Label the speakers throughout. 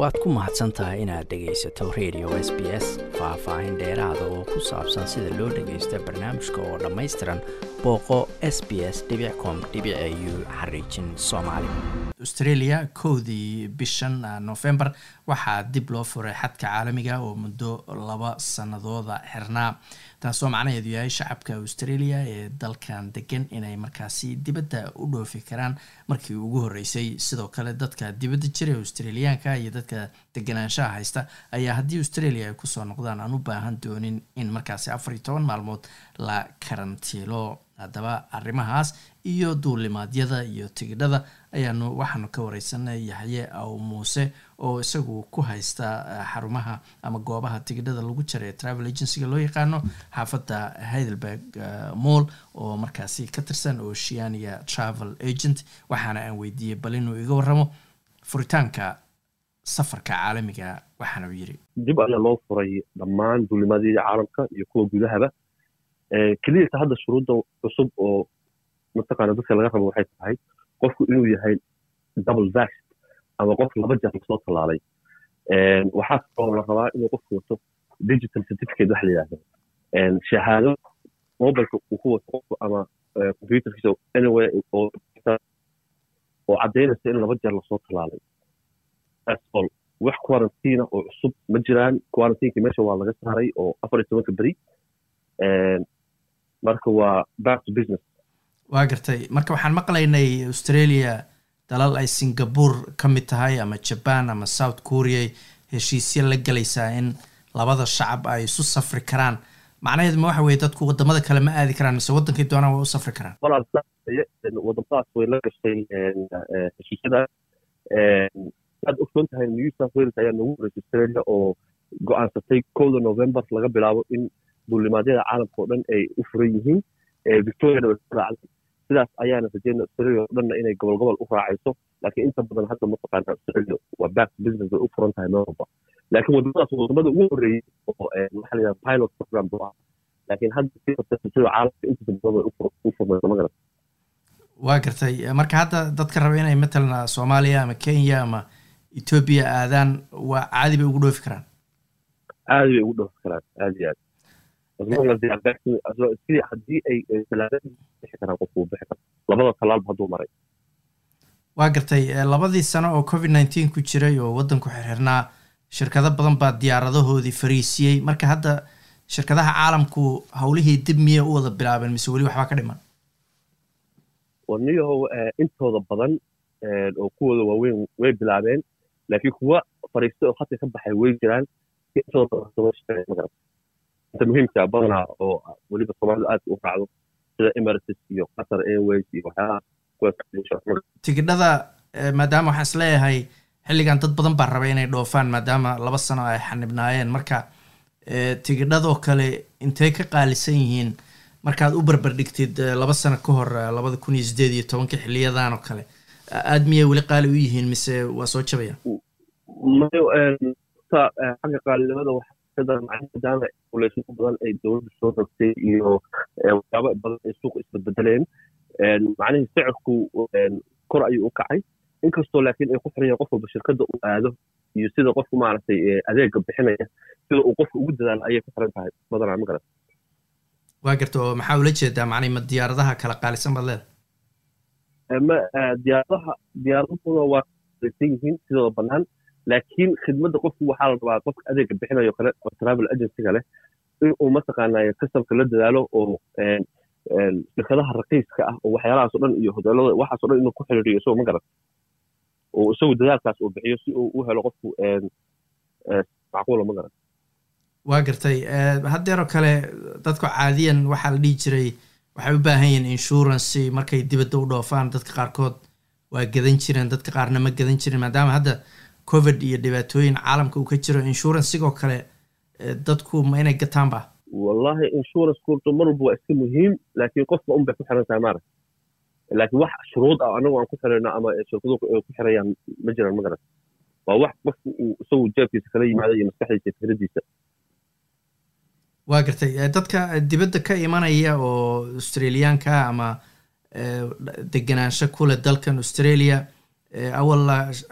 Speaker 1: waad ku mahadsan tahay inaad dhegaysato radio s b s faah-faahin dheeraada oo ku saabsan sida loo dhagaysta barnaamijka oo dhammaystiran booqo s b s com u xariijin soomaali. Australia kowdii bishan november waxaa dib loo furay xadka caalamiga oo muddo laba sanadooda xirnaa taasoo macnaheedu yahay shacabka australia ee dalkan degan inay markaasi dibadda u dhoofi karaan markii ugu horreysay. Sidoo kale dadka dibadda jira australiyaanka iyo dadka deganaanshaha haysta ayaa haddii australia ay ku soo noqdaan aan u baahan doonin in markaasi afar iyo toban maalmood la karantiilo haddaba arrimahaas iyo duulimaadyada iyo tigidhada ayaanu waxaanu ka wareysanay yaxye aw muuse oo isagu ku haysta xarumaha ama goobaha tigidhada lagu jara ee travel agencyga loo yaqaano xaafadda heidelberg moll oo markaasi ka tirsan oceania travel agent waxaana aan weydiiyey bal inuu iga waramo furitaanka safarka caalamiga waxaana uu yiri
Speaker 2: dib ayaa loo furay dhammaan duulimaadyada caalamka iyo kuwa gudahaba keliyata hadda shuruudda cusub oo mataqaana dadka laga rabo waxay tahay qofku inuu yahay double vax ama qof laba jeer la soo tallaalay. Waxaa kaloo la rabaa inuu qofku wato digital certificate wax la yidhahdo shahaado mobileka uu ku wato qofku ama computerkiisa anywhere oo caddaynaysa in laba jeer la soo tallaalay. All. Wax quarantina oo cusub ma jiraan. Quarantineki meesha waa laga saaray oo afar iyo tobanka beri marka waa back to business.
Speaker 1: Waa gartay. Marka waxaan maqlaynay australia dalal ay singapore ka mid tahay ama jaban ama south korea heshiisya la gelaysaa in labada shacab ay isu safri karaan. Macnaheedu ma waxa weye dadku waddamada kale ma aadi karaan mise wadankay doonaan waa u safri karaan?
Speaker 2: Wadamadaas way la gashay heshiisyada. Aad ogsoon tahay new south wales ayaa noogu horeysay australia oo go'aansatay kowda november laga bilaabo in duulimaadyada caalamka oo dhan ay u furan yihiin victoriana way ku raacday. Sidaas ayaana rajeyna australia oo dhanna inay gobol gobol u raacayso laakiin inta badan hadda mataqaana australia waa back business way u furan tahay meel walba laakiin wadamadaas waddamada ugu horreeyey oo waxaa la yidhaha pilot program buu ah laakiin hadda si sida caalamka intiisa badan way u furmayso ma garan
Speaker 1: waa gartay. Marka hadda dadka raba inay matalan soomaaliya ama kenya ama ethoobia aadaan waa caadi bay ugu dhoofi karaan?
Speaker 2: Caadi bay ugu dhoofi karaan aad iyo aad haddii ay bixi karaan qofku bixi karo labada tallaalba hadduu maray
Speaker 1: waa gartay labadii sano oo covid nineteen ku jiray oo waddanku xirxirnaa shirkado badan baa diyaaradahoodii fariisiyey marka hadda shirkadaha caalamku howlihii dib miyay u wada bilaabeen mise weli waxbaa ka dhiman
Speaker 2: warniyahow intooda badan oo kuwooda waaweyn way bilaabeen laakiin kuwa fariistay oo hadka ka baxay way jiraan intooda badan inta muhiimka badanaa oo weliba soomaalidu aad u raacdo sida emirates iyo qatar airways iyo waxyaalaha
Speaker 1: tigidhada maadaama waxaan is leeyahay xilligan dad badan baa rabay inay dhoofaan maadaama laba sano ay xanibnaayeen marka tigidhadoo kale intay ka qaalisan yihiin markaad u barbardhigtid laba sano ka hor labada kun iyo sideed iyo tobanka xiliyadan oo kale aad miyay weli qaali u yihiin mise waa soo jabayaan
Speaker 2: xagga qaalinimada maadaama culeysyo badan ay dowladda soo rogtay iyo waxyaaba badan ay suuqa isbedbedeleen macnihii sicirku kor ayuu u kacay inkastoo laakiin ay ku xiran yahan qof walba shirkadda uu aado iyo sida qofku maaragtay adeega bixinaya sida uu qofka ugu dadaalo ayay ku xiran tahay badanaa ma garan
Speaker 1: waa garta oo maxaa ula jeedaa macnii ma diyaaradaha kala qaalisan baad leeda
Speaker 2: ma diyaaradaha diyaaradahuna waa qaalisan yihiin sidooda bannaan laakiin khidmadda qofku waxaa la rabaa qofka adeega bixinayo kale oo travel agencyga leh in uu mataqaanaa kasabka la dadaalo oo shirkadaha raqiiska ah oo waxyaalahaas o dhan iyo hoteelada waxaas o dhan inuu ku xiriiriyo isagoo ma garan oo isagu dadaalkaas uu bixiyo si uu u helo qofku macquula ma garan
Speaker 1: waa gartay. Haddeeroo kale dadku caadiyan waxaa la dhihi jiray waxay u baahan yihiin insurancy markay dibadda u dhoofaan dadka qaarkood. Waa gadan jireen dadka qaarna ma gadan jirin maadaama hadda covid iyo dhibaatooyin caalamka uu ka jiro inshuransigoo kale dadku ma inay gataan ba?
Speaker 2: Wallahi insurance kurto mar walba waa iska muhiim laakiin qofka un bay ku xiran tahay maarag laakiin wax shuruud ah anagu aan ku xirayno ama shirkaduhu ay ku xirayaan ma jiraan ma garan waa wax qofku uu isagu jeebkiisa kala yimaado iyo maskaxdiisa fikradiisa
Speaker 1: waa gartay. Dadka dibadda ka imanaya oo australiyaanka ama deganaansho kule dalkan australia awal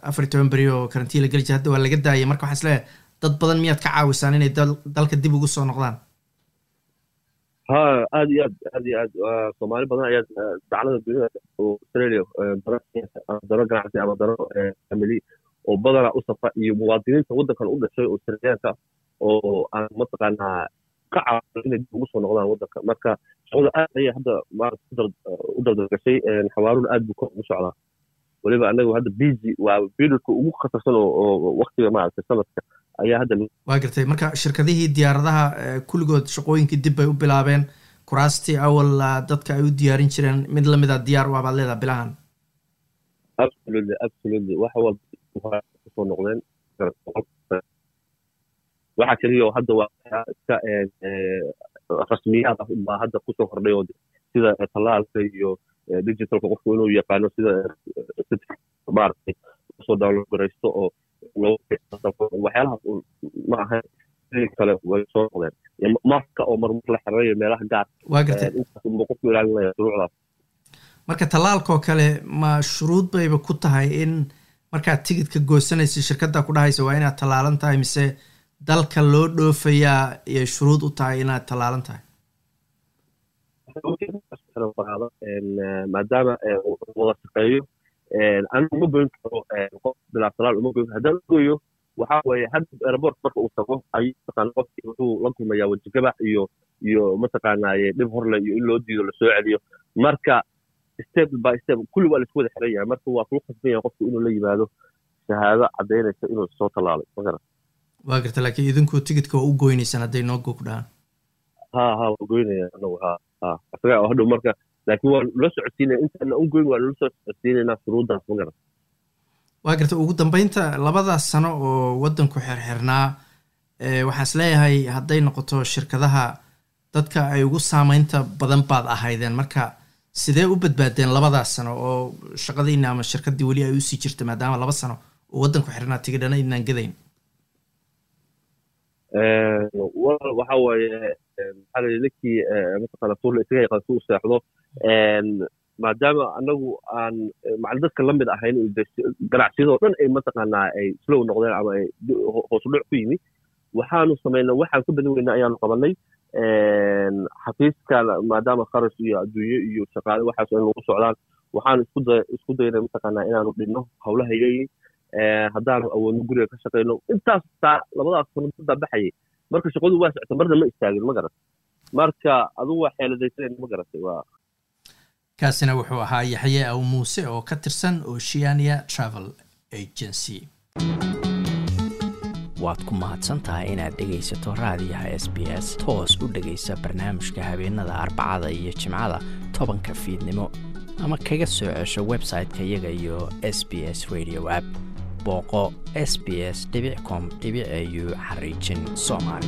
Speaker 1: afar toban beri oo karantiin la geli jira hadda waa laga daayay marka waxaan is leeyahay dad badan miyaad ka caawisaan inay dalka dib ugu soo noqdaan?
Speaker 2: Ha aad iyo aad aad iyo aad. Soomaali badan ayaa daclada dunida australia dano ganacsi ama dano family oo badana u safra iyo muwaadiniinta waddankan u dhashay australiyaanka oo aan mataqaanaa ka caawin inay dib ugu soo noqdaan waddanka marka shaqada aad ayay hadda maarata u dardargashay xawaaruna aad buu kor ugu socdaa weliba anagu hadda busy waa periodka ugu khatarsan oo waktiga maaragtay sanadka ayaa hadda
Speaker 1: waa gartay. Marka shirkadihii diyaaradaha kulligood shaqooyinkii dib bay u bilaabeen. Kuraastii awal dadka ay u diyaarin jireen mid lamida diyaar u ah baad leedaha bilahan
Speaker 2: absolutely absolutely. Wax walba ku soo noqdeen. Waxa keliya oo hadda waa iska rasmiyaad ah baa hadda ku soo kordhay oo sida tallaalka iyo digitalka qofku inuu yaqaano sida maaragtay ku soo download garaysto oo waxyaalahaas ma ahayn kale way soo noqdeen maska oo marmar la xirayo meelaha gaar
Speaker 1: waa gartay
Speaker 2: intaasba qofku ilaalinaya shuruucdaas
Speaker 1: marka tallaalkoo kale ma shuruud bayba ku tahay in. Markaad tigidka goosanaysa shirkadda ku dhahaysa waa inaad tallaalan tahay mise dalka loo dhoofayaa iyay shuruud u tahay inaad tallaalan tahay
Speaker 2: maadaama wada shaqeeyo anigu uma goyn karo qof bilaa talaal uma goyn haddaan goyo waxaa weeye hadda airport marka uu tago ayuu mataqaana qofkii wuxuu la kulmayaa wejigabax iyo iyo mataqaanaaye dhib horle iyo in loo diido la soo celiyo marka step by step kulli waa la isku wada xiran yahay marka waa kuu khasban yahay qofku inuu la yimaado shahaado caddaynaysa inuu soo tallaalay magaran
Speaker 1: waa garta laakiin idinku tigidka waa u goynaysaan hadday noogo ku dhahaan
Speaker 2: ha ha waa goynaya anagu ha ha isaga hadhow marka laakiin waa nula socodsiinaya intaana u goyn waa soo socodsiinaynaa shuruuddaas magaran
Speaker 1: waa garta ugu dambeynta labadaas sano oo waddanku xirxirnaa waxaan is leeyahay hadday noqoto shirkadaha dadka ay ugu saameynta badan baad ahaydeen marka sidee u badbaadeen labadaas sano oo shaqadiina ama shirkaddii weli ay u sii jirta maadaama laba sano oo waddanku xirnaa tigidhana idnaan gadayn
Speaker 2: wal waxa waaye maxaa ninkii mataqaana tuurla isaga yaqaan si u seexdo maadaama anagu aan macna dadka la mid ahayn ganacsiyadoo dhan ay mataqaanaa ay slow noqdeen ama ay hoosu dhac ku yimi waxaanu samaynay waxaan ka badin weynaa ayaanu qabanay. Xafiiska maadaama kharash iyo adduunyo iyo shaqaale waxaas in lagu socdaan waxaanu isku da isku daynay mataqaanaa inaanu dhinno howlahayay haddaanu awoodno guriga ka shaqayno intaas labadaas sano dadaa baxayay. Marka shaqadu waa socota marna ma istaagin ma garat marka adugu waa xeeladaysaneen ma garatay waa.
Speaker 1: Kaasina wuxuu ahaa yaxye aw muuse oo ka tirsan oceania travel agency.
Speaker 3: Waad ku mahadsan tahay inaad dhegaysato raadiyaha s b s toos u dhegaysa barnaamijka habeenada arbacada iyo jimcada tobanka fiidnimo ama kaga soo cesho website-ka iyaga iyo s b s radio app. Booqo s b s com au xariijin soomaali